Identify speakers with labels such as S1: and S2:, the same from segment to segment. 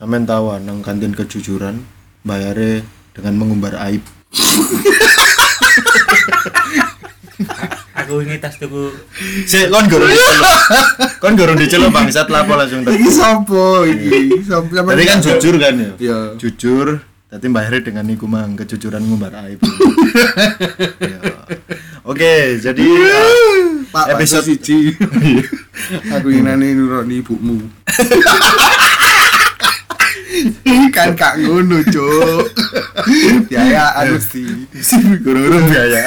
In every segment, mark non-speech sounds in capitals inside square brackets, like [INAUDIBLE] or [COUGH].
S1: Sampean tahu ah, nang kantin kejujuran bayare dengan mengumbar aib.
S2: Aku ini tas tuku
S1: Sik kon diceluk. Kon gorong diceluk bangsat lapo langsung tak.
S3: Iki sapa iki? Sampe
S1: Tadi kan jujur kan ya?
S3: Iya.
S1: Jujur, tadi bayare dengan niku mang kejujuran ngumbar aib. [LAUGHS] Iya. Oke, jadi uh,
S3: Pak
S1: episode-
S3: siji. [LAUGHS] Aku inane nuroni ibumu. [LAUGHS] [LAUGHS] kan kak ngono, Cuk. Biayaan mesti.
S1: gurung-gurung biaya.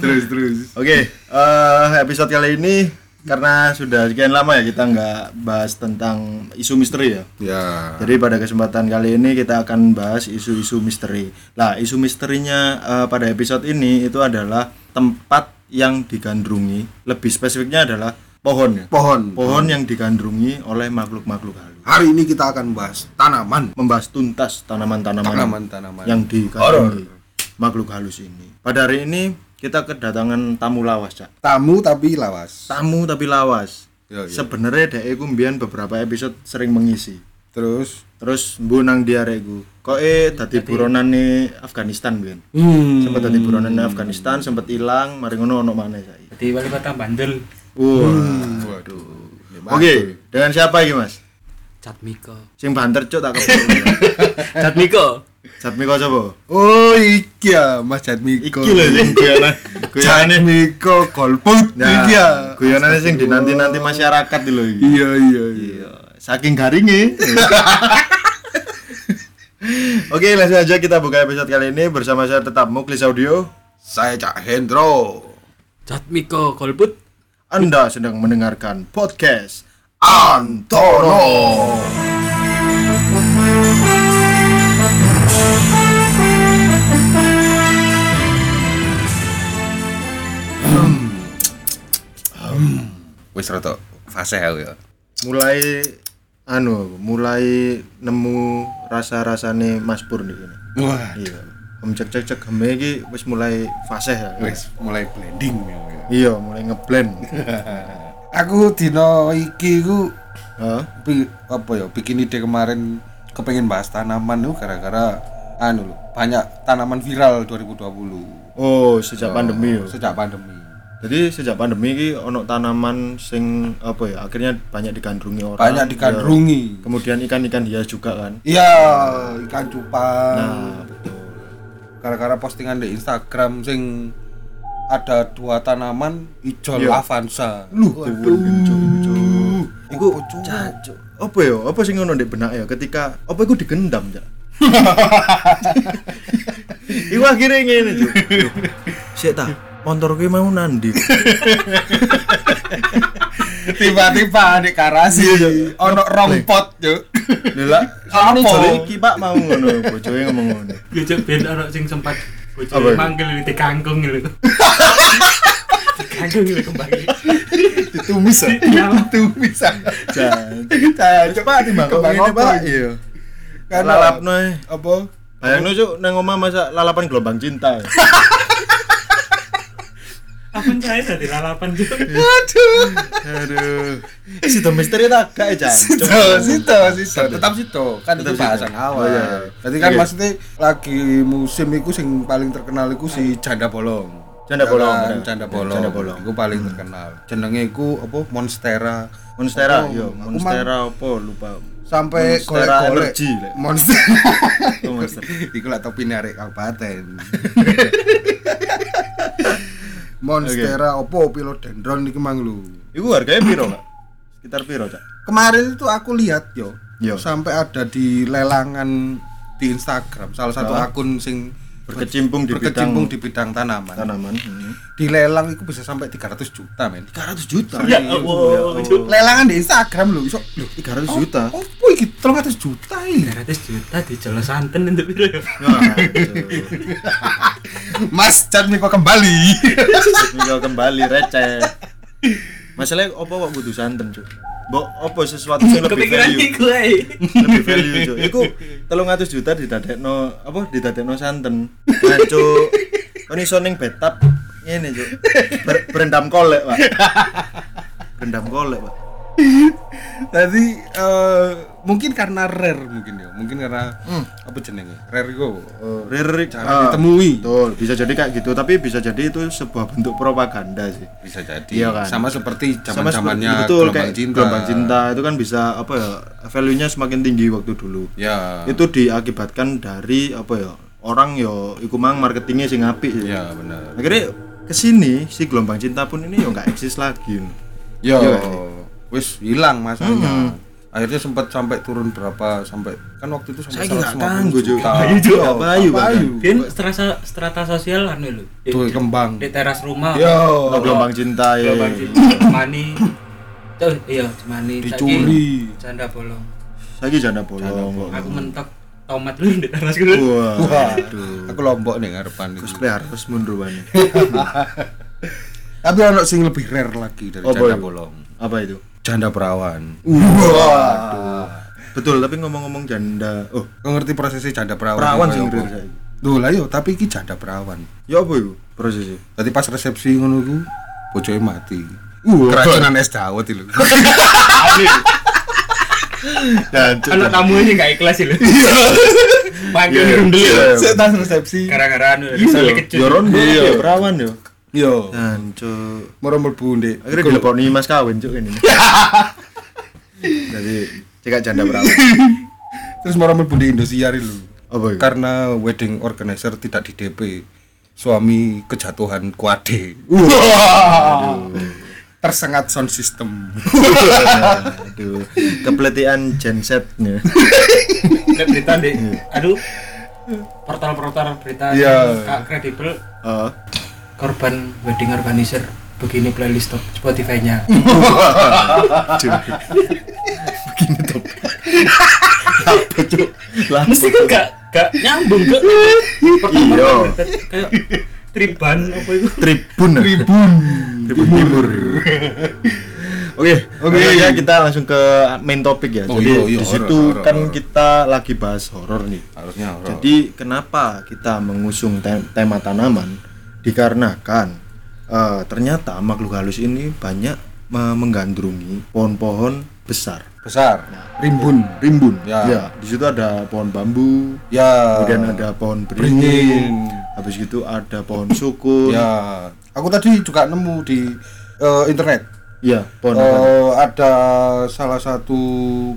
S3: Terus terus.
S1: Oke, eh, episode kali ini karena sudah sekian lama ya kita nggak bahas tentang isu misteri ya.
S3: Ya.
S1: Jadi pada kesempatan kali ini kita akan bahas isu-isu misteri. Lah, isu misterinya eh, pada episode ini itu adalah tempat yang digandrungi. Lebih spesifiknya adalah pohon ya.
S3: Pohon.
S1: Pohon yang digandrungi oleh makhluk-makhluk halus.
S3: Hari ini kita akan bahas tanaman.
S1: Membahas tuntas tanaman-tanaman
S3: Tanaman-tanaman.
S1: yang digandrungi makhluk halus ini. Pada hari ini kita kedatangan tamu lawas, Cak.
S3: Tamu tapi lawas.
S1: Tamu tapi lawas.
S3: Yo, yo.
S1: Sebenarnya dek iku mbiyen beberapa episode sering mengisi.
S3: Terus
S1: Terus mbu nang diarek Kok eh dadi buronane Afghanistan mbiyen.
S3: hmm.
S1: Sempat dadi buronane Afghanistan, sempat hilang, mari ngono ono maneh saiki.
S2: di wali kota Bandel
S1: Wah.
S3: Waduh.
S1: Oke, dengan siapa iki, Mas?
S2: Cat Miko
S1: Sing banter cuk tak. [LAUGHS]
S2: Cat Miko
S1: Jatmiko sapa?
S3: Oh iki ya Mas Jatmiko.
S1: Iki lho sing [LAUGHS] guyonan. Guyonane
S3: Jatmiko golput
S1: Nah,
S3: iki ya.
S1: guyonane sing dinanti-nanti masyarakat iki lho iki.
S3: Iya iya iya.
S1: Iya, saking garingnya. [LAUGHS] Oke, langsung aja kita buka episode kali ini bersama saya tetap Muklis Audio.
S3: Saya Cak Hendro.
S2: Cat Miko golput
S1: Anda sedang mendengarkan podcast
S3: Antono. Wis rada fase aku ya.
S1: mulai anu mulai nemu rasa-rasane Mas Pur nih ini.
S3: Wah,
S1: Iya. Cek cek cek heme iki wis mulai fase ya.
S3: wis mulai blending ya.
S1: Iya, mulai ngeblend. [LAUGHS]
S3: Aku dino iki ku pi- apa ya bikin ide kemarin kepengen bahas tanaman tuh gara-gara anu loh, banyak tanaman viral 2020
S1: Oh, sejak pandemi ya.
S3: sejak pandemi.
S1: Jadi sejak pandemi ini ono tanaman sing apa ya akhirnya banyak digandrungi orang.
S3: Banyak digandrungi.
S1: Ya. Kemudian ikan-ikan hias juga kan.
S3: Iya, ikan cupang.
S1: Nah.
S3: Gara-gara postingan di Instagram sing ada dua tanaman hijau
S1: Iya.
S3: lavansa.
S1: Lu. Iku
S3: Apa, Cuk?
S1: cancuk. Apa ya? Apa sing ngono ndek benak ya ketika apa iku digendam, Cak? [LAUGHS] iku akhirnya ngene, Cuk. Sik ta, motor kuwi mau nandi. [LAUGHS]
S3: Tiba-tiba di karasi ono rompot, Cuk.
S1: Lha, [LAUGHS]
S3: Apa?
S1: jare iki Pak mau ngono, bojoe ngomong ngono.
S2: Yo cek ben ono sing sempat
S1: itu?
S2: manggil di kangkung lho. [LAUGHS] Kangkung lho kembali.
S1: Ditumis ah.
S3: Tumis.
S1: Jan. Coba timbang
S3: Kembang
S1: Pak. Iya. [LAUGHS]
S3: Kan
S1: Lalapno
S3: apa?
S1: Bayangno cuk nang omah masa lalapan gelombang cinta.
S2: Apa saya tadi lalapan juga.
S3: Aduh.
S1: Aduh. [LAUGHS] Situ misteri tak gak ya?
S3: Situ, situ, situ. Tetap situ. Kan itu bahasan
S1: situ.
S3: awal.
S1: Oh, iya.
S3: Jadi kan
S1: Oke.
S3: maksudnya lagi musim itu sing paling terkenal itu si Janda Bolong.
S1: Janda
S3: Ya
S1: Bolong,
S3: kan? Janda Bolong.
S1: Janda Bolong.
S3: Iku paling terkenal. Jenenge iku apa? Monstera.
S1: Monstera, yo, Monstera apa lupa.
S3: Sampai
S1: Monstera
S3: golek-golek.
S1: energi, Lek.
S3: Monster.
S1: Oh, [LAUGHS] Monster.
S3: Iku lah topi narik kabupaten. [LAUGHS] Monstera opo philodendron iki mang lho.
S1: Iku harganya piro, Kak? Sekitar piro, Cak?
S3: Kemarin itu aku lihat yo,
S1: Yo.
S3: sampai ada di lelangan di Instagram salah satu
S1: Oh.
S3: akun sing
S1: Berkecimpung di
S3: berkecimpung
S1: bidang
S3: di bidang tanaman.
S1: tanaman. Hmm.
S3: Dilelang itu bisa sampai 300 juta, men.
S1: 300 juta.
S2: Ya Allah.
S3: Lelangan di Instagram lho, iso lho
S1: 300 juta.
S3: Oh, oh iki 300 juta iki.
S2: 300 juta di Jolo Santen untuk piro ya? [LAUGHS]
S3: Mas Chan Miko kembali.
S1: Tinggal kembali receh. Masalahnya apa kok butuh santen, Cuk? Mbok apa sesuatu yang lebih value?
S2: iku ae. [LAUGHS]
S1: lebih value cuk. Iku 300 juta didadekno apa didadekno santen. Nah cuk. Kon iso ning bathtub ngene cuk. Ber- berendam kolek pak. Berendam kolek pak
S3: Tadi eh, mungkin karena rare mungkin ya, mungkin karena apa jenenge? Rare iku eh,
S1: Rare
S3: jarang
S1: ah,
S3: ditemui.
S1: Betul, bisa jadi kayak gitu, tapi bisa jadi itu sebuah bentuk propaganda sih.
S3: Bisa jadi.
S1: Iya kan?
S3: Sama seperti zaman-zamannya
S1: betul
S3: gelombang
S1: kayak
S3: cinta.
S1: gelombang cinta itu kan bisa apa ya value-nya semakin tinggi waktu dulu.
S3: Ya.
S1: Itu diakibatkan dari apa ya orang yo iku mang marketingnya sing apik sih.
S3: Ya benar.
S1: Akhirnya ke sini si gelombang cinta pun ini yo nggak eksis lagi.
S3: Ya,
S1: Iya,
S3: wis hilang masanya. Akhirnya sempat sampai turun berapa sampai kan waktu itu sampai
S1: Saya nggak
S3: 150
S1: kanggo juga.
S3: juta.
S1: Payu juga, [LAUGHS]
S3: Iya,
S1: payu,
S3: payu.
S2: Biyen strata strata sosial anu lho. Di-
S3: Tuh kembang.
S2: Di teras rumah.
S3: Yo,
S1: Oh, gelombang cinta ya.
S2: Gelombang cinta. Mani. Oh, iya, mani.
S3: Dicuri.
S2: Janda bolong.
S1: Saiki janda bolong.
S2: Aku mentok tomat dulu di teras gue.
S1: Wah,
S3: Waduh. Aku lombok nih ngarepan itu.
S1: cosplay harus mundur. [LAUGHS]
S3: Tapi ono sing lebih rare lagi dari
S1: Apa
S3: janda bolong.
S1: Apa itu?
S3: Janda perawan.
S1: Waduh. Betul, tapi ngomong-ngomong janda, oh,
S3: Kau ngerti prosesnya janda perawan?
S1: perawan sing
S3: apa?
S1: real saiki.
S3: Duh lah yo, tapi iki janda perawan.
S1: Ya apa itu prosesnya?
S3: Tadi pas resepsi ngono iku bojoke mati. Uh, keracunan es dawet itu. [LAUGHS]
S1: Dan
S2: Anak tamu ini gak ikhlas sih lho. Panggil minum dulu.
S3: Saya tas resepsi.
S2: Gara-gara anu soalnya kecut.
S1: Yo rondo ya perawan yo.
S3: Yo,
S1: Dan cuk.
S3: mau mlebu ndek.
S1: Akhirnya dileboni mas kawin cuk ini. [LAUGHS] Jadi cekak janda perawan. [LAUGHS]
S3: Terus mau mlebu di Indosiar lu.
S1: Apa itu?
S3: Karena wedding organizer tidak di DP. Suami kejatuhan kuade. [LAUGHS] Tersengat sound system.
S1: Aduh, kepelitian gensetnya.
S2: Lihat berita deh. Aduh. Portal-portal berita
S3: Iya.
S2: yang kredibel
S1: Oh.
S2: Korban wedding organizer begini playlist top Spotify-nya. [LAUGHS]
S1: Begini tuh. Apa? Lah
S2: Mesti kan gak gak nyambung ke pertama
S1: Iya.
S2: berita kayak triban apa itu?
S1: Tribun. Tribun. Tribun Timur. Oke, oke ya kita langsung ke main topik ya.
S3: Oh,
S1: Jadi
S3: iya, iya,
S1: di situ
S3: horor,
S1: kan
S3: horor.
S1: kita lagi bahas horor nih.
S3: Harusnya horor.
S1: Jadi kenapa kita mengusung te- tema tanaman? Dikarenakan eh, ternyata makhluk halus ini banyak me- menggandrungi pohon-pohon besar.
S3: besar. Rimbun.
S1: Rimbun.
S3: Ya.
S1: Di situ ada pohon bambu,
S3: Ya.
S1: kemudian ada pohon
S3: beringin.
S1: habis itu ada pohon sukun.
S3: Ya. Aku tadi juga nemu di eh, internet.
S1: Iya, pohon?
S3: Eh, ada salah satu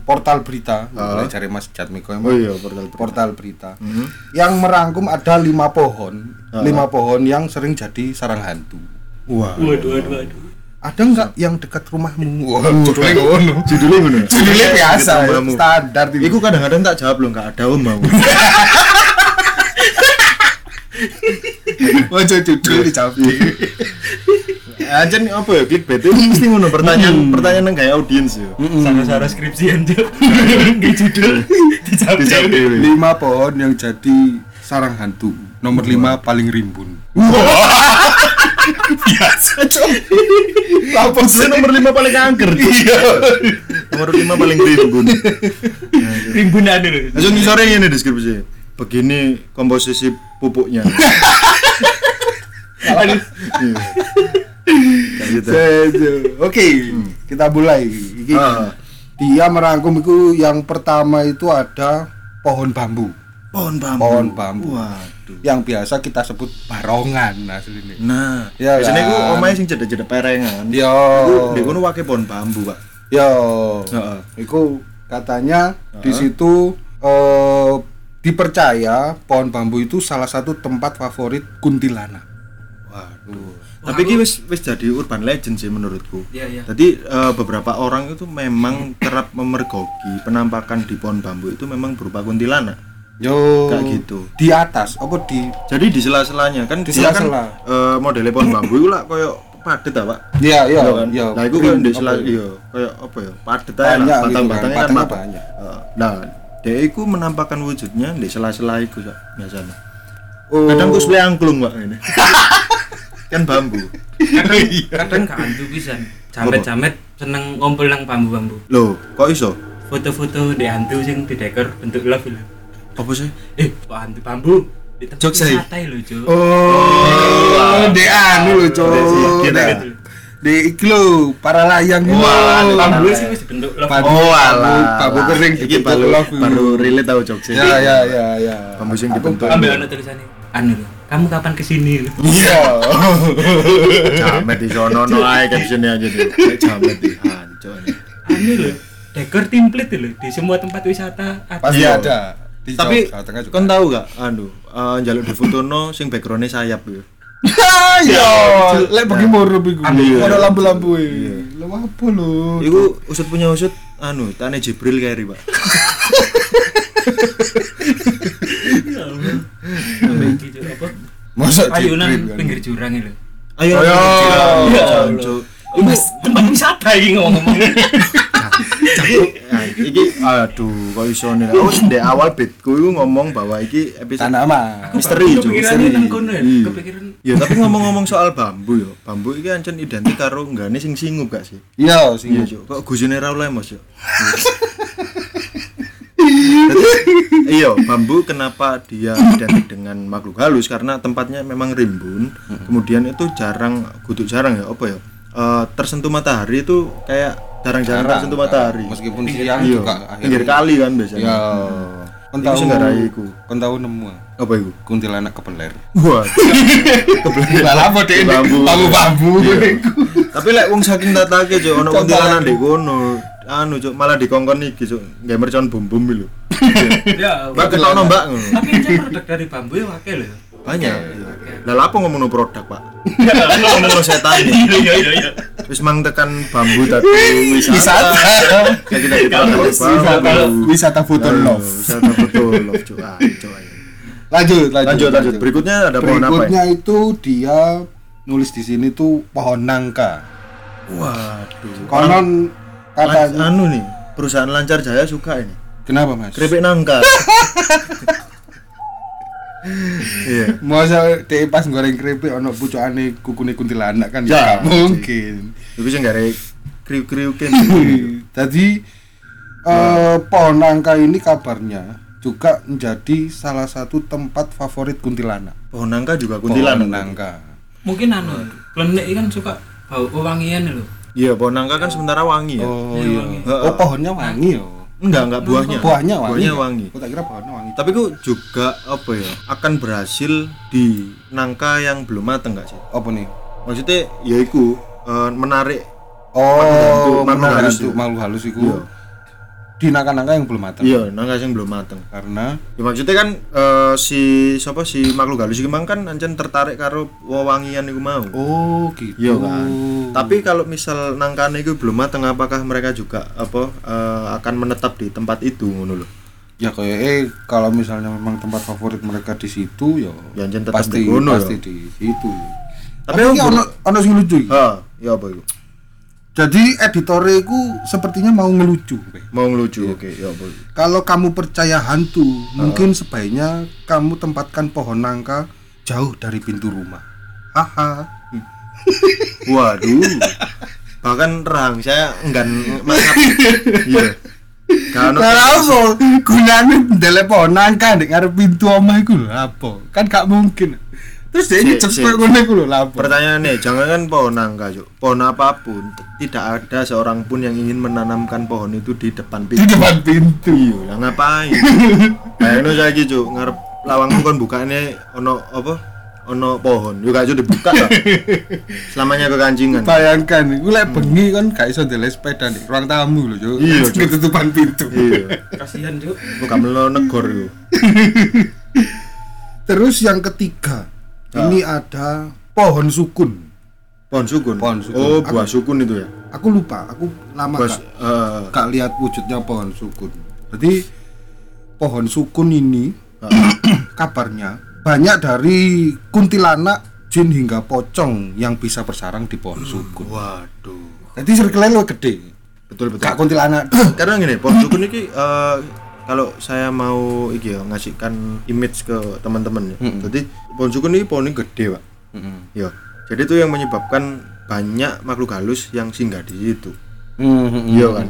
S3: portal berita,
S1: Ah.
S3: cari Mas Jatmiko
S1: Oh iya, portal berita.
S3: portal berita
S1: Mhm.
S3: yang merangkum ada lima pohon. Lima pohon yang sering jadi sarang hantu.
S1: Wah.
S2: Waduh, waduh, waduh.
S3: Ada nggak yang dekat rumahmu? Wah, judulnya ngono.
S1: Judulnya mana?
S3: Judulnya biasa, ya, standar. itu.
S1: Iku kadang-kadang tak jawab loh, nggak ada om mau. [LAUGHS]
S3: Wajah judul dijawab.
S1: Aja nih apa ya clickbait itu mesti ngono pertanyaan pertanyaan yang kayak audiens ya.
S2: Sama-sama skripsian tuh. [LAUGHS] Di judul dijawab
S1: Dijawab.
S3: Lima pohon yang jadi sarang hantu. Nomor lima paling rimbun.
S1: Biasa cok. Lapor sih nomor 5 paling kanker. Iya. nomor 5 paling rimbun.
S2: Rimbunan dulu.
S1: Langsung di sore ini deskripsi. Begini komposisi pupuknya. Kayak gitu.
S3: Oke, kita mulai. Iki,
S1: Ah.
S3: Dia merangkum itu yang pertama itu ada pohon bambu.
S1: Pohon bambu.
S3: Pohon bambu.
S1: Waduh.
S3: Yang biasa kita sebut barongan aslinya.
S1: Nah,
S3: Ya
S1: biasanya
S3: kan?
S1: ku omahe sing cedek-cedek perengan.
S3: Yo.
S1: Iku di kono wake pohon bambu, Pak.
S3: Yo.
S1: Heeh.
S3: Iku katanya di situ eh, dipercaya pohon bambu itu salah satu tempat favorit kuntilanak.
S1: Waduh. Tapi ini wis wis jadi urban legend sih menurutku.
S2: Iya, iya.
S1: Jadi eh, beberapa orang itu memang kerap memergoki penampakan di pohon bambu itu memang berupa kuntilanak.
S3: Yo.
S1: Kayak gitu.
S3: Di atas apa di
S1: Jadi di sela-selanya kan
S3: Di
S1: kan
S3: sela-sela.
S1: eh, modelnya pohon bambu itu lah koyo padet ta, Pak.
S3: Iya, iya,
S1: Iya kan?
S3: iya.
S1: Nah, itu kan di
S3: Apa
S1: sela
S3: ya?
S1: iya, koyo apa ya? Padet
S3: Banyak
S1: lah,
S3: gitu kan,
S1: batang-batangnya kan
S3: banyak.
S1: Eh, Nah, dia itu menampakkan wujudnya di sela-sela itu biasanya.
S3: Oh.
S1: Kadang ku angklung, Pak ini. [LAUGHS] kan bambu.
S2: Kadang kadang gak hantu pisan. Jamet-jamet seneng ngumpul nang bambu-bambu.
S1: Loh, kok iso?
S2: Foto-foto di hantu sing didekor bentuk love lho.
S1: Apa sih?
S2: Eh, hantu bambu? Di tempat
S1: Jok, say.
S2: santai lho, Cuk.
S3: Oh, di anu lho, Cok.
S1: Kita-
S2: Gitu.
S3: Di iki lho, para layang lho.
S1: Wah,
S2: Bambu sih wis dibentuk love.
S3: Bambu.
S1: Oh alah.
S3: Bambu kering
S1: Iki
S3: dibentuk
S1: baru
S3: love.
S1: baru relate tau jokes
S3: Ya ya ya ya.
S1: Bambu sing dibentuk.
S2: Ambil ana tulisannya. Anu lho, kamu kapan ke sini? lho?
S3: Iya.
S1: Jamet di sono no ae caption aja tuh. Jamet di hancur.
S2: Anu lho, dekor template lho di semua tempat wisata ada.
S3: Pasti
S1: Iya.
S3: ada. Di
S1: Tapi
S3: Jawa Tengah juga.
S1: kan tahu gak anu eh, njaluk di fotono sing backgroundnya sayap [LAUGHS] ya.
S3: Ayo, lek bagi murup iku.
S1: Iya.
S3: Ada lampu-lampu e. Lho apa lho?
S1: Iku usut punya usut anu tane Jibril kayak Pak.
S3: Masa
S2: Ayunan
S3: Jibril kan?
S2: pinggir jurang lho.
S1: Ayo.
S3: Ayo.
S2: Oh, Mas, [LAUGHS] tempat wisata [LAUGHS] iki ngomong-ngomong.
S1: Nah, iki aduh kok iso nih. Aku di awal bitku iku ngomong bahwa iki episode
S3: Tanah mah.
S1: misteri
S2: nang kono ya.
S1: Iya.
S2: Kepikiran
S1: Ya tapi ngomong-ngomong soal bambu yo, bambu iki ancen identik karo nggane sing singup gak sih?
S3: Iya, sing
S1: Iya, Cuk. Kok gusine ra lemos, Cuk. Dadi, Iya, bambu kenapa dia identik dengan makhluk halus karena tempatnya memang rimbun. Kemudian itu jarang, kudu jarang ya, apa ya? Eh, tersentuh matahari itu kayak jarang-jarang
S3: Jarang,
S1: tersentuh matahari.
S3: Meskipun siang
S1: Iya,
S3: juga
S1: pinggir kali kan biasanya.
S3: Ya. Kon
S1: Iku
S3: tahu
S1: iku.
S3: Kon tahu nemu
S1: Apa itu?
S3: kuntilanak kebeler.
S1: Wah. [LAUGHS] Kebelet.
S3: Lah apa dek
S1: Bambu.
S3: bambu-bambu. [LAUGHS]
S1: Tapi lek wong saking tatake cuk ono kuntilanak ndek kono. Anu cuk malah dikongkon iki cuk, nggae mercon bom-bom iki lho. [LAUGHS]
S2: ya.
S1: Mbak ketokno mbak ngono.
S2: Tapi aja produk dari bambu ya wakil lho.
S1: Banyak. Lah lha apa ngomongno produk, Pak? [LAUGHS] Ngomongno setan.
S2: Iya iya iya.
S1: Wis mang tekan bambu tadi wisata.
S3: Wisata.
S1: Kita kita
S3: Wisata, wisata foto love.
S1: Wisata foto love cuk. Ah, ayo.
S3: Lanjut, lanjut.
S1: Lanjut lanjut. Berikutnya ada pohon apa
S3: Berikutnya
S1: ya?
S3: itu dia nulis di sini tuh pohon nangka.
S1: Waduh.
S3: Konon katanya
S1: anu nih, perusahaan Lancar Jaya suka ini.
S3: kenapa mas?
S1: Keripik nangka. [LAUGHS] Iya.
S3: Masa dia pas goreng keripik ono pucukane kukune kuntilanak kan
S1: Ya,
S3: ya mungkin.
S1: Tapi sing gare kriuk-kriuk kan. [LAUGHS]
S3: Tadi eh, pohon nangka ini kabarnya juga menjadi salah satu tempat favorit kuntilanak.
S1: Pohon nangka juga
S3: Pohon
S1: kuntilanak.
S3: nangka.
S2: Mungkin anu, klenik kan suka bau wangian lho.
S1: Iya, pohon nangka kan sementara wangi ya.
S3: Oh
S2: Iya,
S3: iya. Oh pohonnya wangi yo.
S1: Enggak, enggak buahnya.
S3: Buahnya wangi.
S1: Buahnya
S3: ya?
S1: wangi.
S3: Aku tak kira pohonnya wangi.
S1: Tapi kok juga apa ya? Akan berhasil di nangka yang belum mateng enggak sih?
S3: Apa nih?
S1: Maksudnya yaiku eh, menarik
S3: Oh,
S1: makhluk halus itu.
S3: makhluk halus itu
S1: Iya.
S3: Di nangka-nangka yang belum matang.
S1: iya nangka yang belum mateng.
S3: Karena
S1: Ya maksudnya kan eh, si siapa si makhluk halus iki kan ancen tertarik karo wewangian iku mau.
S3: oh gitu.
S1: Iya kan. Tapi kalau misal nangkane itu belum mateng apakah mereka juga apa eh, akan menetap di tempat itu ngono loh.
S3: ya kayak eh kalau misalnya memang tempat favorit mereka di situ ya
S1: Ya, tetap
S3: pasti
S1: di kono,
S3: pasti
S1: ya.
S3: di situ.
S1: Tapi
S3: Tapi ono ono sing lucu.
S1: Ha, ya apa itu?
S3: Jadi editornya itu sepertinya mau ngelucu.
S1: Mau ngelucu. Oke, ya apa itu?
S3: Kalau kamu percaya hantu, mungkin sebaiknya kamu tempatkan pohon nangka jauh dari pintu rumah. Haha. [LAUGHS]
S1: Waduh. Bahkan terang saya enggan mangap. Iya. Kan
S3: Kenapa? Gunanya ndele pohon nangka ngarep pintu omah iku lho apa? Kan gak mungkin. Terus dia
S1: Si-
S3: ngecep
S1: si-
S3: koyo ngono iku lho lha apa?
S1: Pertanyaannya, jangan kan pohon nangka, Cuk. Pohon apa pun, tidak ada seorang pun yang ingin menanamkan pohon itu di depan
S3: Di
S1: pintu.
S3: depan pintu.
S1: Iya, lah ngapain? [LAUGHS] Bayangno saiki, Cuk, ngarep lawangmu kon bukane ono apa? Ono pohon. Yo gak dibuka lah. Selamanya kekancingan.
S3: Bayangkan, gue lek bengi kan gak iso ndelek sepeda nih ruang tamu lho, Cuk.
S1: Iya, Cuk.
S3: ketutupan pintu.
S1: Iya.
S2: Kasihan, Cuk.
S1: Bukan melo negor yo. [LAUGHS]
S3: Terus yang ketiga, ini ada pohon sukun.
S1: Pohon sukun.
S3: Pohon sukun.
S1: Oh, buah sukun itu ya.
S3: Aku lupa, aku lama
S1: Buah
S3: gak,
S1: eh,
S3: gak lihat wujudnya pohon sukun. Jadi pohon sukun ini [CLEARS THROAT] kabarnya banyak dari kuntilanak, jin hingga pocong yang bisa bersarang di pohon sukun.
S1: Waduh.
S3: Jadi circle lu gede.
S1: Betul betul.
S3: Gak kuntilanak. [CLEARS THROAT]
S1: karena gini pohon sukun ini eh, kalau saya mau iki ya ngasihkan image ke teman-teman ya. Jadi pohon sukun ini pohon ini gede, Pak. Ya. Jadi itu yang menyebabkan banyak makhluk halus yang singgah di situ. Iya kan.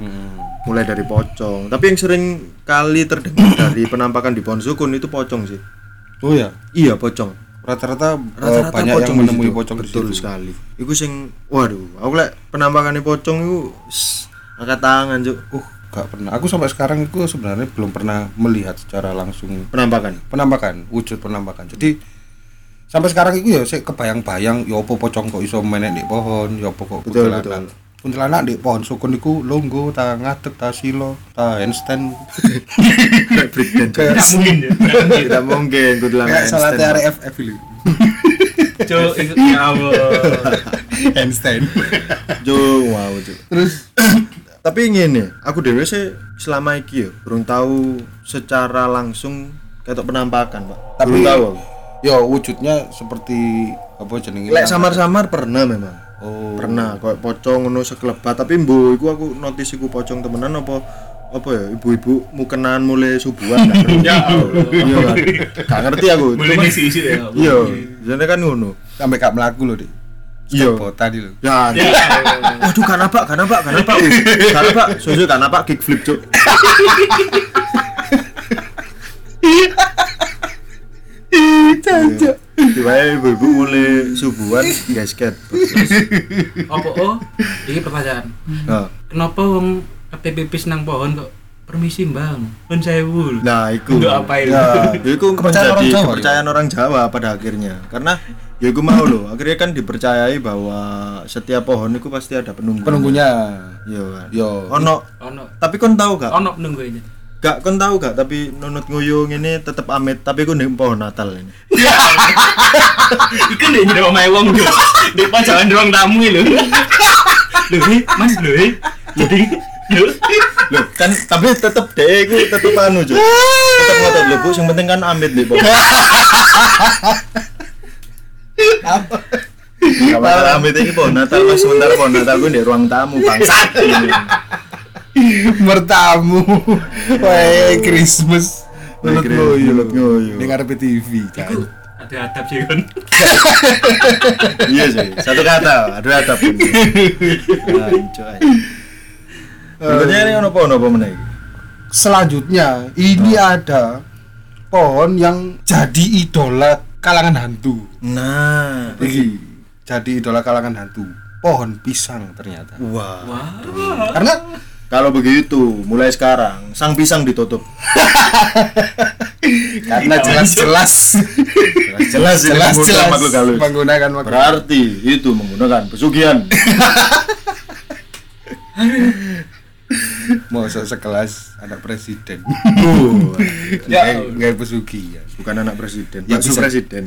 S1: Mulai dari pocong. Tapi yang sering kali terdengar dari penampakan di pohon sukun itu pocong sih.
S3: Oh ya.
S1: Iya, pocong.
S3: rata-rata,
S1: Rata-rata
S3: banyak
S1: pocong
S3: yang
S1: di
S3: menemui pocong di
S1: betul
S3: situ.
S1: sekali iku sing waduh aku lek penampakannya pocong iku s- angkat tangan cuk
S3: Uh, gak pernah. Aku sampai sekarang itu sebenarnya belum pernah melihat secara langsung
S1: penampakan
S3: penampakan, wujud penampakan. Jadi sampai sekarang itu ya saya kebayang-bayang ya apa pocong kok iso menek di pohon, ya apa kok
S1: Betul,
S3: kuntilanak.
S1: betul.
S3: Kuntilanak di pohon sukun iku longgo, ta ngadeg, ta silo, ta handstand.
S2: Tidak mungkin ya.
S1: tidak mungkin aku bilang
S3: Kayak salah
S1: handstand.
S3: TRFF itu.
S2: Cuk, itu ya Allah. [LAUGHS]
S3: handstand. [LAUGHS]
S1: Cuk, wow cuk
S3: Terus
S1: tapi ngene aku dewe sih selama iki ya belum tahu secara langsung kayak penampakan pak
S3: Tapi-
S1: belum tahu aku.
S3: ya wujudnya seperti apa jenenge?
S1: lek samar-samar pernah memang
S3: Oh.
S1: pernah kayak pocong ngono sekelebat tapi mbo iku aku notice iku pocong temenan apa apa ya ibu-ibu mukenan mulai subuhan gak [LAUGHS] ngerti.
S2: Ya Allah.
S1: iya kan gak ngerti aku
S2: Mulai ngisi-isi ya.
S1: iya jadi kan ngono
S3: sampai gak melaku loh, Dik.
S1: Iya.
S3: Skateboard tadi loh.
S1: ya [LAUGHS]
S2: Ya
S1: waduh kan apa kan apa kan apa wih. kan apa soalnya kan apa kickflip cuk
S3: Cancok.
S1: tiba ibu-ibu mulai subuhan guys cat
S2: Apa oh? Ini pertanyaan. Kenapa wong kabeh pipis nang pohon kok permisi Bang, pun sewu.
S1: nah itu
S2: Untuk apa itu?
S3: Ya.
S1: itu
S3: Kepercayaan
S1: menjadi
S3: orang Jawa,
S1: kepercayaan orang Jawa pada akhirnya karena ya aku mau loh akhirnya kan dipercayai bahwa setiap pohon itu pasti ada penunggu
S3: Penunggunya.
S1: iya kan
S3: Yo.
S1: ono
S2: Ono
S1: tapi kon tahu gak
S2: ono nunggu ini.
S1: gak kon tahu gak tapi nunut nguyung ini tetap amit tapi aku nih pohon Natal ini
S2: Iku ndek nyedok omahe wong yo. Ndek pajangan ruang tamu lho. Lho, eh, Mas lho. eh. Jadi lho.
S1: loh kan tapi tetap deh aku tetap anu cuy tetap ngotot loh bu yang penting kan amit deh masalah amit ini pohon Natal mas sementara pohon Natal gue di ruang tamu bangsat
S3: Mertamu. Wah, Christmas.
S1: Christmas,
S3: ngoyo.
S1: menurut ngoyo.
S3: Ning ngarepe TV, Cak.
S2: Ada adab sih kan. [LAUGHS]
S1: iya sih satu kata aduh atap aja Sebenarnya ini ono pohon apa meneh iki?
S3: Selanjutnya, ini ada pohon yang jadi idola kalangan hantu.
S1: Nah,
S3: Iki jadi idola kalangan hantu. Pohon pisang ternyata.
S1: wah.
S2: Wah.
S3: Karena
S1: Kalau begitu, mulai sekarang sang pisang ditutup. [LAUGHS]
S3: karena jelas-jelas
S1: Jelas
S3: jelas
S1: menggunakan
S3: jelas
S1: makhluk halus.
S3: menggunakan makhluk
S1: Berarti itu menggunakan pesugihan. [LAUGHS]
S3: mau se- sekelas anak presiden. [LAUGHS]
S1: Uh,
S3: ya. nggak pesugihan
S1: bukan anak presiden,
S3: Ya,
S1: bakso
S3: bisa.
S1: presiden.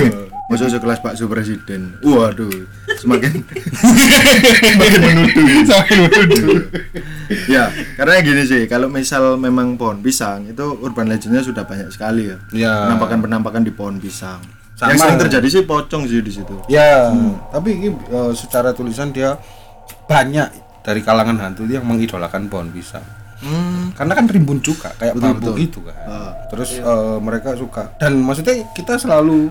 S1: [LAUGHS] Masuk sekelas bakso presiden. Waduh, semakin [LAUGHS]
S3: semakin menuduh. Semakin menuduh.
S1: Ya karena gini sih kalau misal memang pohon pisang itu urban legendnya sudah banyak sekali ya.
S3: Ya.
S1: penampakan penampakan di pohon pisang.
S3: Sama.
S1: yang sering terjadi sih pocong sih di situ.
S3: Ya. Tapi ini eh, secara tulisan dia banyak dari kalangan hantu yang mengidolakan pohon pisang
S1: hmm.
S3: karena kan rimbun juga kayak
S1: Betul,
S3: bambu
S1: betul.
S3: gitu kan
S1: Ah.
S3: terus eh, mereka suka dan maksudnya kita selalu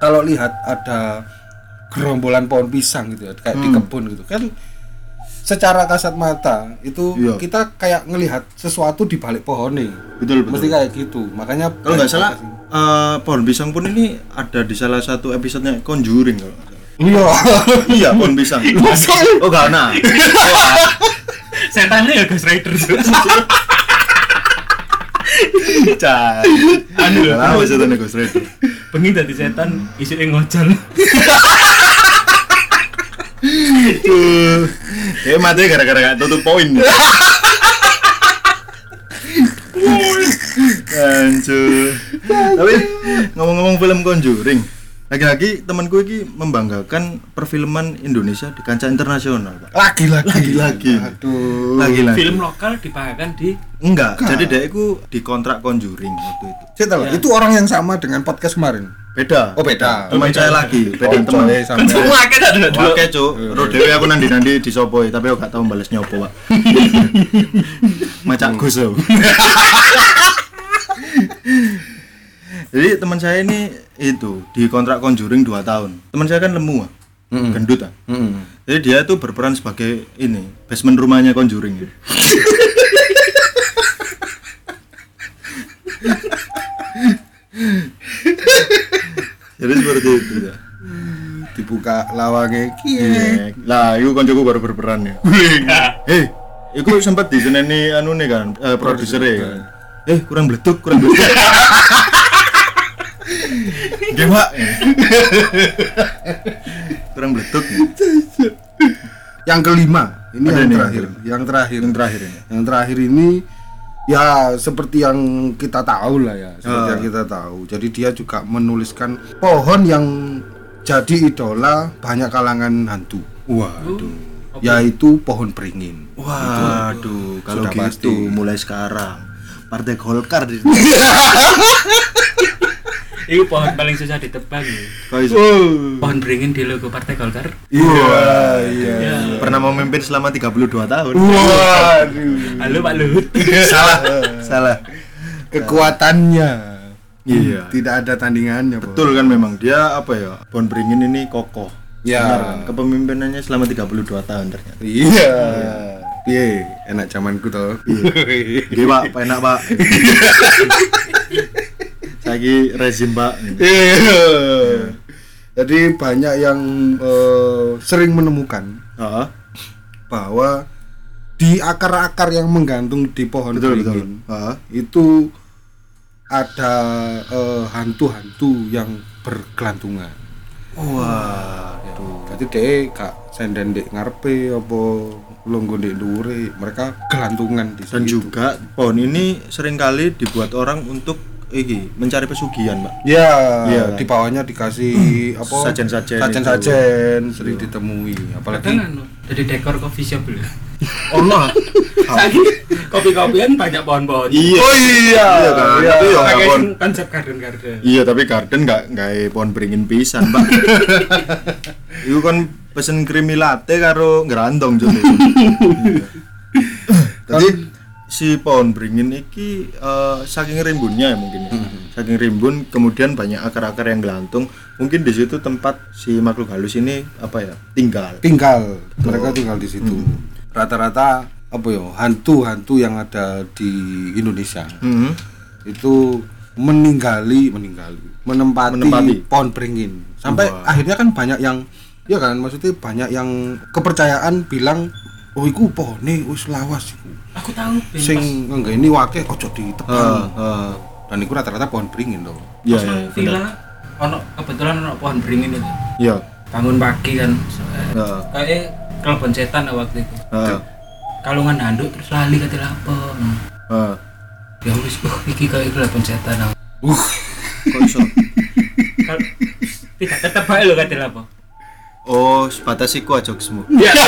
S3: kalau lihat ada gerombolan pohon pisang gitu ya kayak di kebun gitu kan secara kasat mata itu
S1: Iya.
S3: kita kayak ngelihat sesuatu di balik pohon nih
S1: betul betul
S3: mesti kayak gitu makanya
S1: kalau nggak salah eh, pohon pisang pun ini ada di salah satu episodenya Conjuring kalau
S3: iya
S1: iya pohon pisang oh gak nah
S2: Setannya ya Ghost Rider.
S1: cah
S2: Anu lho.
S1: Kenapa setan Ghost Rider
S2: Bengi dadi setan isine ngojol.
S1: Tuh, kayak mati gara-gara gak tutup poin. Hancur. Tapi ngomong-ngomong film Conjuring, lagi-lagi temanku ini membanggakan perfilman Indonesia di kancah internasional, Pak.
S3: lagi lagi
S1: Lagi-lagi.
S3: aduh
S1: Lagi-lagi.
S2: Film lokal dipakai di
S1: Enggak, jadi dia itu dikontrak Conjuring waktu itu.
S3: Saya tahu, itu orang yang sama dengan podcast kemarin
S1: Beda.
S3: oh beda
S1: Teman saya lagi, beda
S3: Oh,
S1: teman.
S3: coy, sampai-
S2: kan semua kita ada dulu.
S1: Oke cuk, ro dhewe aku nandi nandi di sopoi, tapi aku gak tau balas nyopo pak. [LAUGHS] Macak gus [LAUGHS] aku. Jadi teman saya ini itu di kontrak Conjuring 2 tahun. Teman saya kan lemu, ah. gendut ah.
S3: Mm-mm.
S1: Jadi dia tuh berperan sebagai ini basement rumahnya Conjuring. Jadi seperti itu ya.
S3: dibuka lawangnya kie
S1: Iya. Lah, itu koncoku baru berperan ya. Hei, [LAUGHS] iku sempat diseneni anu nih kan, eh, produsernya kan. Eh, kurang beletuk, kurang beletuk. [LAUGHS] Pak. kurang beletuk.
S3: yang kelima ini
S1: Ada
S3: yang
S1: nih,
S3: terakhir
S1: yang
S3: yang terakhir
S1: Yang terakhir ini.
S3: yang terakhir ini ya seperti yang kita tahu lah ya seperti
S1: Ah.
S3: yang kita tahu jadi dia juga menuliskan pohon yang jadi idola banyak kalangan hantu
S1: Waduh.
S3: yaitu pohon beringin
S1: Waduh, kalau gitu
S3: pasti.
S1: mulai sekarang Partai Golkar di [LAUGHS]
S2: Ini pohon paling susah ditebang. ya. Pohon beringin di logo Partai Golkar.
S3: iya iya
S2: Ya.
S1: Pernah memimpin selama 32 tahun.
S3: waduh
S2: Halo Pak Luhut. [LAUGHS]
S1: Salah, salah.
S3: kekuatannya
S1: Iya.
S3: tidak ada tandingannya.
S1: Betul kan memang dia apa ya? Pohon beringin ini kokoh.
S3: Ya.
S1: Benar kan? Kepemimpinannya selama 32 tahun ternyata.
S3: iya iya enak zamanku toh
S1: Iya, Pak, [LAUGHS] Pak, enak, Pak. [LAUGHS] Lagi rezim, Pak.
S3: Iya. Jadi banyak yang eh, sering menemukan
S1: Heeh.
S3: bahwa di akar-akar yang menggantung di pohon
S1: Betul, betul.
S3: beringin
S1: Heeh.
S3: itu ada eh, hantu-hantu yang bergelantungan.
S1: Wah.
S3: Jadi deh kak senden dek ngarepe apa longgo dek dhuwure, mereka gelantungan di
S1: Dan
S3: situ.
S1: juga pohon ini sering kali dibuat orang untuk iki mencari pesugihan, Pak.
S3: Ya,
S1: Iya.
S3: di bawahnya dikasih apa?
S1: Sajen-sajen
S3: Sajen-sajen sering ditemui, apalagi
S2: Kadang anu, jadi dekor coffee shop dulu.
S1: Allah.
S2: Lagi [LAUGHS] kopi-kopian banyak pohon-pohon.
S1: Iya.
S3: Oh iya,
S1: Iya kan.
S3: iya.
S1: Tapi ya
S2: Pakai
S1: pohon
S2: konsep garden-garden.
S1: Iya, tapi garden nggak nggak pohon beringin pisan, Pak. [LAUGHS] Iku kan pesen creamy latte karo ngerantong [LAUGHS] jadi. Jadi si pohon beringin iki eh, saking rimbunnya ya mungkin ya. Saking rimbun kemudian banyak akar-akar yang gelantung. Mungkin di situ tempat si makhluk halus ini apa ya? tinggal.
S3: tinggal mereka tinggal di situ rata-rata apa ya hantu-hantu yang ada di Indonesia
S1: Hmm.
S3: itu meninggali meninggali menempati,
S1: Menempati.
S3: pohon beringin sampai
S1: Wah.
S3: akhirnya kan banyak yang ya kan maksudnya banyak yang kepercayaan bilang oh iku pohone wis lawas iku
S2: Aku tahu Ben,
S3: sing enggak ini wake ojo ditebang
S1: Ah, ah.
S3: dan itu rata-rata pohon beringin loh
S1: Iya, iya,
S2: villa ono kebetulan ono pohon beringin itu.
S1: Iya.
S2: Bangun pagi kan
S1: Heeh.
S2: kayak kelebon setan waktu itu.
S1: Heeh.
S2: Kalungan handuk terus lali kate lapo.
S1: Heeh.
S2: Ya wis oh iki kayak kelebon setan.
S3: uh
S1: Kok iso?
S2: Tidak tetep bae lho kate lapo.
S1: Oh, sebatas iku aja jokesmu.
S2: Ya. [LAUGHS]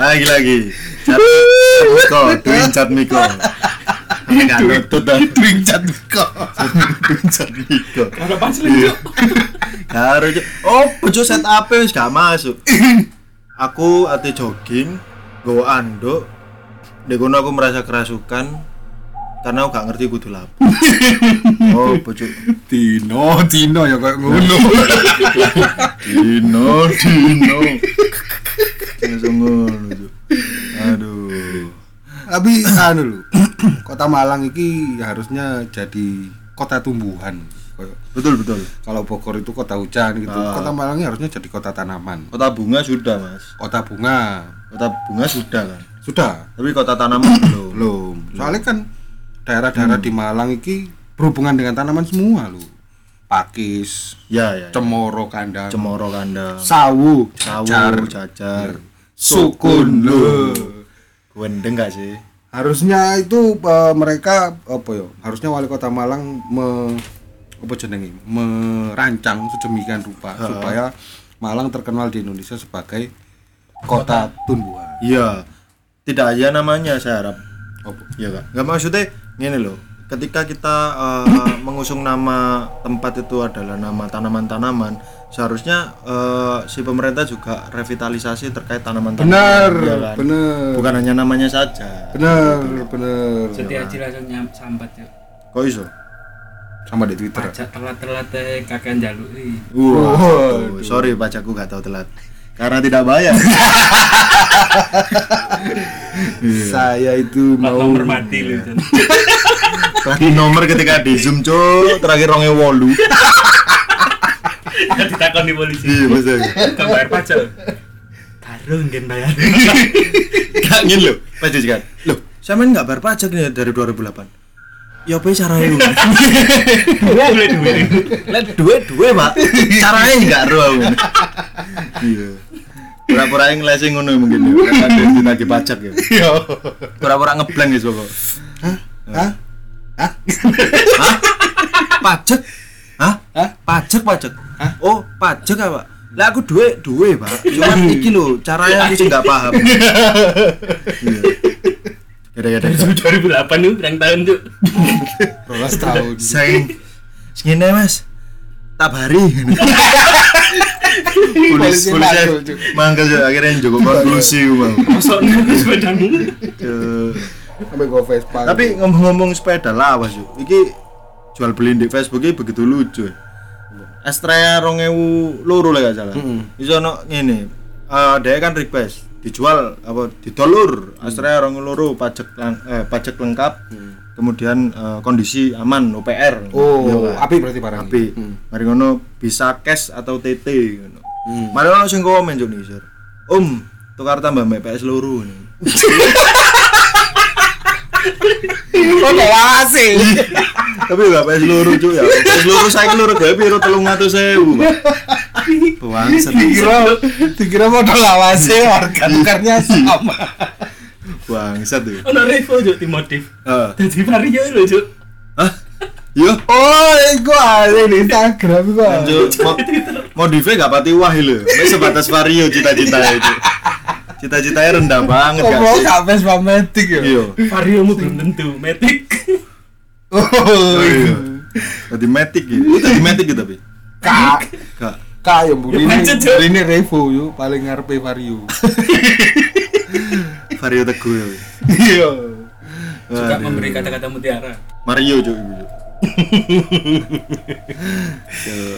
S1: lagi lagi. Cat Miko twin cat Miko. Nggak nutut dah
S3: twin cat kok
S1: twin cat Miko.
S2: Kalau pas lho.
S1: karo oh bojo set up wis gak masuk. Aku ate jogging go anduk. Di kono aku merasa kerasukan karena aku gak ngerti kudu lapo [LAUGHS] oh bojo.
S3: Dino Dino ya kayak ngono.
S1: Dino Dino. Langsung ngono aduh.
S3: Tapi anu lho kota Malang iki harusnya jadi kota tumbuhan.
S1: Betul betul.
S3: Kalau Bogor itu kota hujan gitu.
S1: Ah.
S3: kota Malang ini harusnya jadi kota tanaman.
S1: Kota bunga sudah mas.
S3: Kota bunga.
S1: Kota bunga sudah kan?
S3: Sudah.
S1: Tapi kota tanaman belum.
S3: Belum. Soalnya kan daerah-daerah di Malang iki berhubungan dengan tanaman semua lho. Pakis
S1: ya ya, ya.
S3: cemoro kandang
S1: cemoro kandang.
S3: sawu
S1: sawu
S3: jajar
S1: jajar.
S3: sukun lho.
S1: Gwendeng gak sih?
S3: Harusnya itu eh, mereka apa ya harusnya wali kota Malang me, apa jenenge merancang sedemikian rupa supaya Malang terkenal di Indonesia sebagai kota tumbuhan.
S1: Iya. Tidak aja namanya saya harap.
S3: Apa?
S1: Iya kak. Nggak maksudnya gini loh ketika kita eh, [COUGHS] mengusung nama tempat itu adalah nama tanaman-tanaman seharusnya eh, si pemerintah juga revitalisasi terkait tanaman-tanaman.
S3: Benar
S1: iya kan?
S3: benar.
S1: Bukan hanya namanya saja.
S3: Benar benar.
S2: Setiap aja langsung nyam sambat ya.
S1: kok iso?
S3: Sama di Twitter.
S2: Pajak telat-telat eh, kakek jaluk
S3: Waduh.
S1: sorry pajakku gak tahu telat karena tidak bayar [LAUGHS]
S3: saya itu
S2: Plat
S3: mau
S2: nomor mati lu.
S1: Lagi [LAUGHS] nomor ketika di zoom cuk terakhir rongnya wolu. [LAUGHS]
S2: ditakon di polisi
S1: Iya masa.
S2: kan bayar pajak karo ngen bayar
S1: Gak ngin lho, pas kan. Loh, sampean enggak bayar pajak nih dari 2008. Ya apa caranya [LAUGHS] lu?
S2: dua duit
S1: Lah duwe duwe, Pak. Caranya enggak ro aku. Iya. Pura-pura yang ngelesing ngono mungkin ya. Kan ada yang ditagih pajak ya.
S3: Yo.
S1: Pura-pura ngeblank guys pokok.
S3: Hah? Hah?
S1: Hah? Pajak? Hah?
S3: Hah?
S1: Pajak pajak. Oh, pajak apa? Lah aku duwe duwe, Pak. Cuman iki lho, caranya aku sih enggak paham. Iya. Gede-gede. [LAUGHS]
S2: 2008 tuh berang tahun tuh
S3: Rolas tahun. [LAUGHS]
S1: Sing segini Mas. Tabari. Polis [LAUGHS]
S3: Polisi langsung, Cuk.
S1: mangkel Cuk. akhirnya juga konklusi bang.
S2: masuk sepedamu
S1: Cuk.
S3: Sampai gua Vespa.
S1: Tapi ngomong-ngomong sepeda lawas yuk. Iki jual beli di Facebook ini begitu lucu. Astrea rongewu loro lah gak salah. Iso ono ngene. Eh dia kan request dijual apa didolur Astrea rongewu loro pajak lang- eh, pajak lengkap. Kemudian eh, kondisi aman OPR.
S3: Oh,
S1: Iya kan?
S3: api berarti barang.
S1: Api. Mari ngono bisa cash atau TT ngono. Mari ono sing komen nih, Sir. Om, tukar tambah mbak PS loro
S3: kelas sih.
S1: Tapi enggak PS loro cuk ya. PS loro saya loro gawe piro 300.000, Pak. Bangsat.
S3: Dikira dikira modal lawase harga tukarnya sama.
S1: Bangsat tuh.
S2: ono revo juk dimodif
S1: Heeh.
S2: jadi vario lho juk
S1: Hah? Yo,
S3: Oh, iku ada di Instagram iku.
S1: Cuk, mo modifnya gak pati wah lho. Wis sebatas vario cita-citanya itu. Cita-citanya rendah banget gak
S3: Oh, gak Vespa Matic ya.
S1: Iya.
S2: vario mu belum tentu matic
S3: Oh, iya.
S1: Tadi matic gitu. Tadi matic gitu tapi.
S3: Kak, kak ya bu.
S2: Ya,
S3: Ini ini Revo yuk paling ngarepe Vario. [LAUGHS]
S1: Vario teguh ya.
S3: Iya.
S2: suka memberi kata-kata mutiara
S1: Mario cuk iku.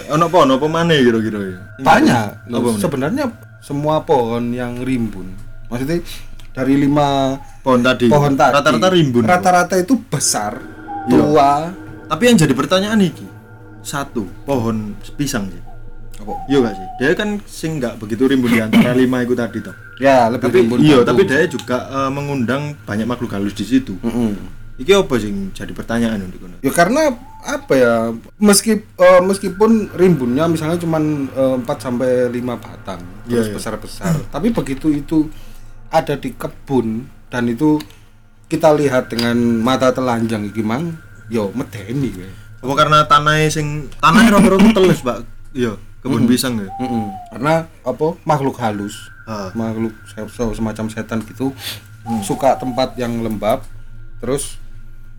S1: Ono apa ono apa maneh kira-kira ya?
S3: Banyak. Sebenarnya semua pohon yang rimbun. Maksudnya dari lima
S1: Pohon tadi.
S3: pohon tadi
S1: Rata-rata rimbun.
S3: Rata-rata itu besar,
S1: Iya.
S3: tua.
S1: Tapi yang jadi pertanyaan iki satu pohon pisang sih.
S3: Apa?
S1: Iya gak sih? Dia kan sing nggak begitu rimbun di antara [CLEARS THROAT] lima itu tadi toh.
S3: Ya, lebih
S1: Tapi
S3: rimbun.
S1: iya, tapi dia juga eh, mengundang banyak makhluk halus di situ.
S3: Mm-mm.
S1: Iki apa sing jadi pertanyaan untuk kono?
S3: Ya karena apa ya? Meski eh, meskipun rimbunnya misalnya cuma 4 sampai 5 batang,
S1: Iya,
S3: terus
S1: iya.
S3: besar-besar. [CLEARS THROAT] Tapi begitu itu ada di kebun dan itu kita lihat dengan mata telanjang iki mang, yo medeni we.
S1: Apa karena tanahnya sing tanahnya rata-rata telus, Pak? Iya, kebun pisang ya.
S3: Mm-mm. Karena apa? Makhluk halus,
S1: Ah.
S3: makhluk se- se- semacam setan gitu suka tempat yang lembab, terus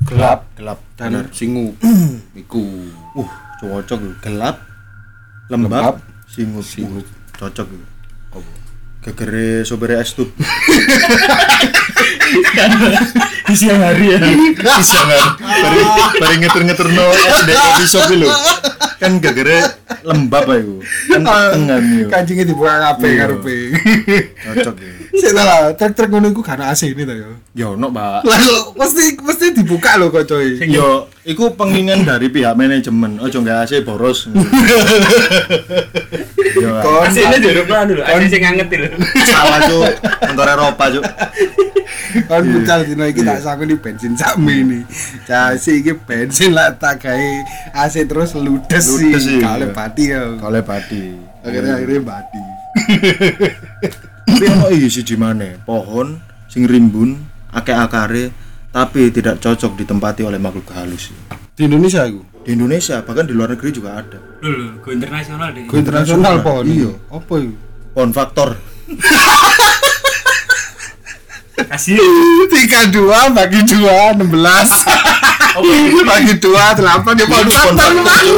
S3: gelap
S1: gelap
S3: dan
S1: benar.
S3: singup. [CLEARS THROAT] Iku.
S1: Uh, cocok gelap,
S3: Lembab,
S1: lembab, singut,
S3: singut.
S1: Uh, cocok tuh. Gegere sopir es tuh. [LAUGHS]
S2: di siang hari ya
S1: Bisa kan? Bari bari ngetur-ngetur no SD coffee shop lho. Kan gegere lembab ayo. Kan tengan yo.
S3: Kancingnya dibuka kabeh
S1: Iya.
S3: karepe.
S1: Cocok ya.
S3: Ta lah, trek-trek ngono iku gak ana AC ini ta yo.
S1: Yo no.
S3: Lah kok mesti mesti dibuka lho kok coy.
S1: Yo, iku pengingan dari pihak manajemen. Ojo nggak AC boros. [LAUGHS] Yo,
S3: Kon
S2: jorok lah dulu asli sing nganget lho [LAUGHS]
S1: salah cuk. Kantor Eropa cuk.
S3: kon bucal dino iki tak di bensin sakme ini. Cah si iki bensin lah tak gawe AC terus ludes sih.
S1: Sih,
S3: Kale
S1: iya.
S3: pati ya.
S1: Kale padi.
S3: Akhirnya akhirnya pati. [LAUGHS]
S1: Tapi ono iki siji maneh, pohon sing rimbun, akeh akare tapi tidak cocok ditempati oleh makhluk halus.
S3: Di Indonesia iku.
S1: Di Indonesia bahkan di luar negeri juga ada.
S2: dulu go internasional deh
S3: Go internasional pohon.
S1: Iya.
S3: Apa iku?
S1: Pohon faktor.
S2: kasih
S3: Tiga dua bagi dua enam belas.
S2: oh
S3: bagi dua delapan ya pohon
S1: Pohon
S3: faktor.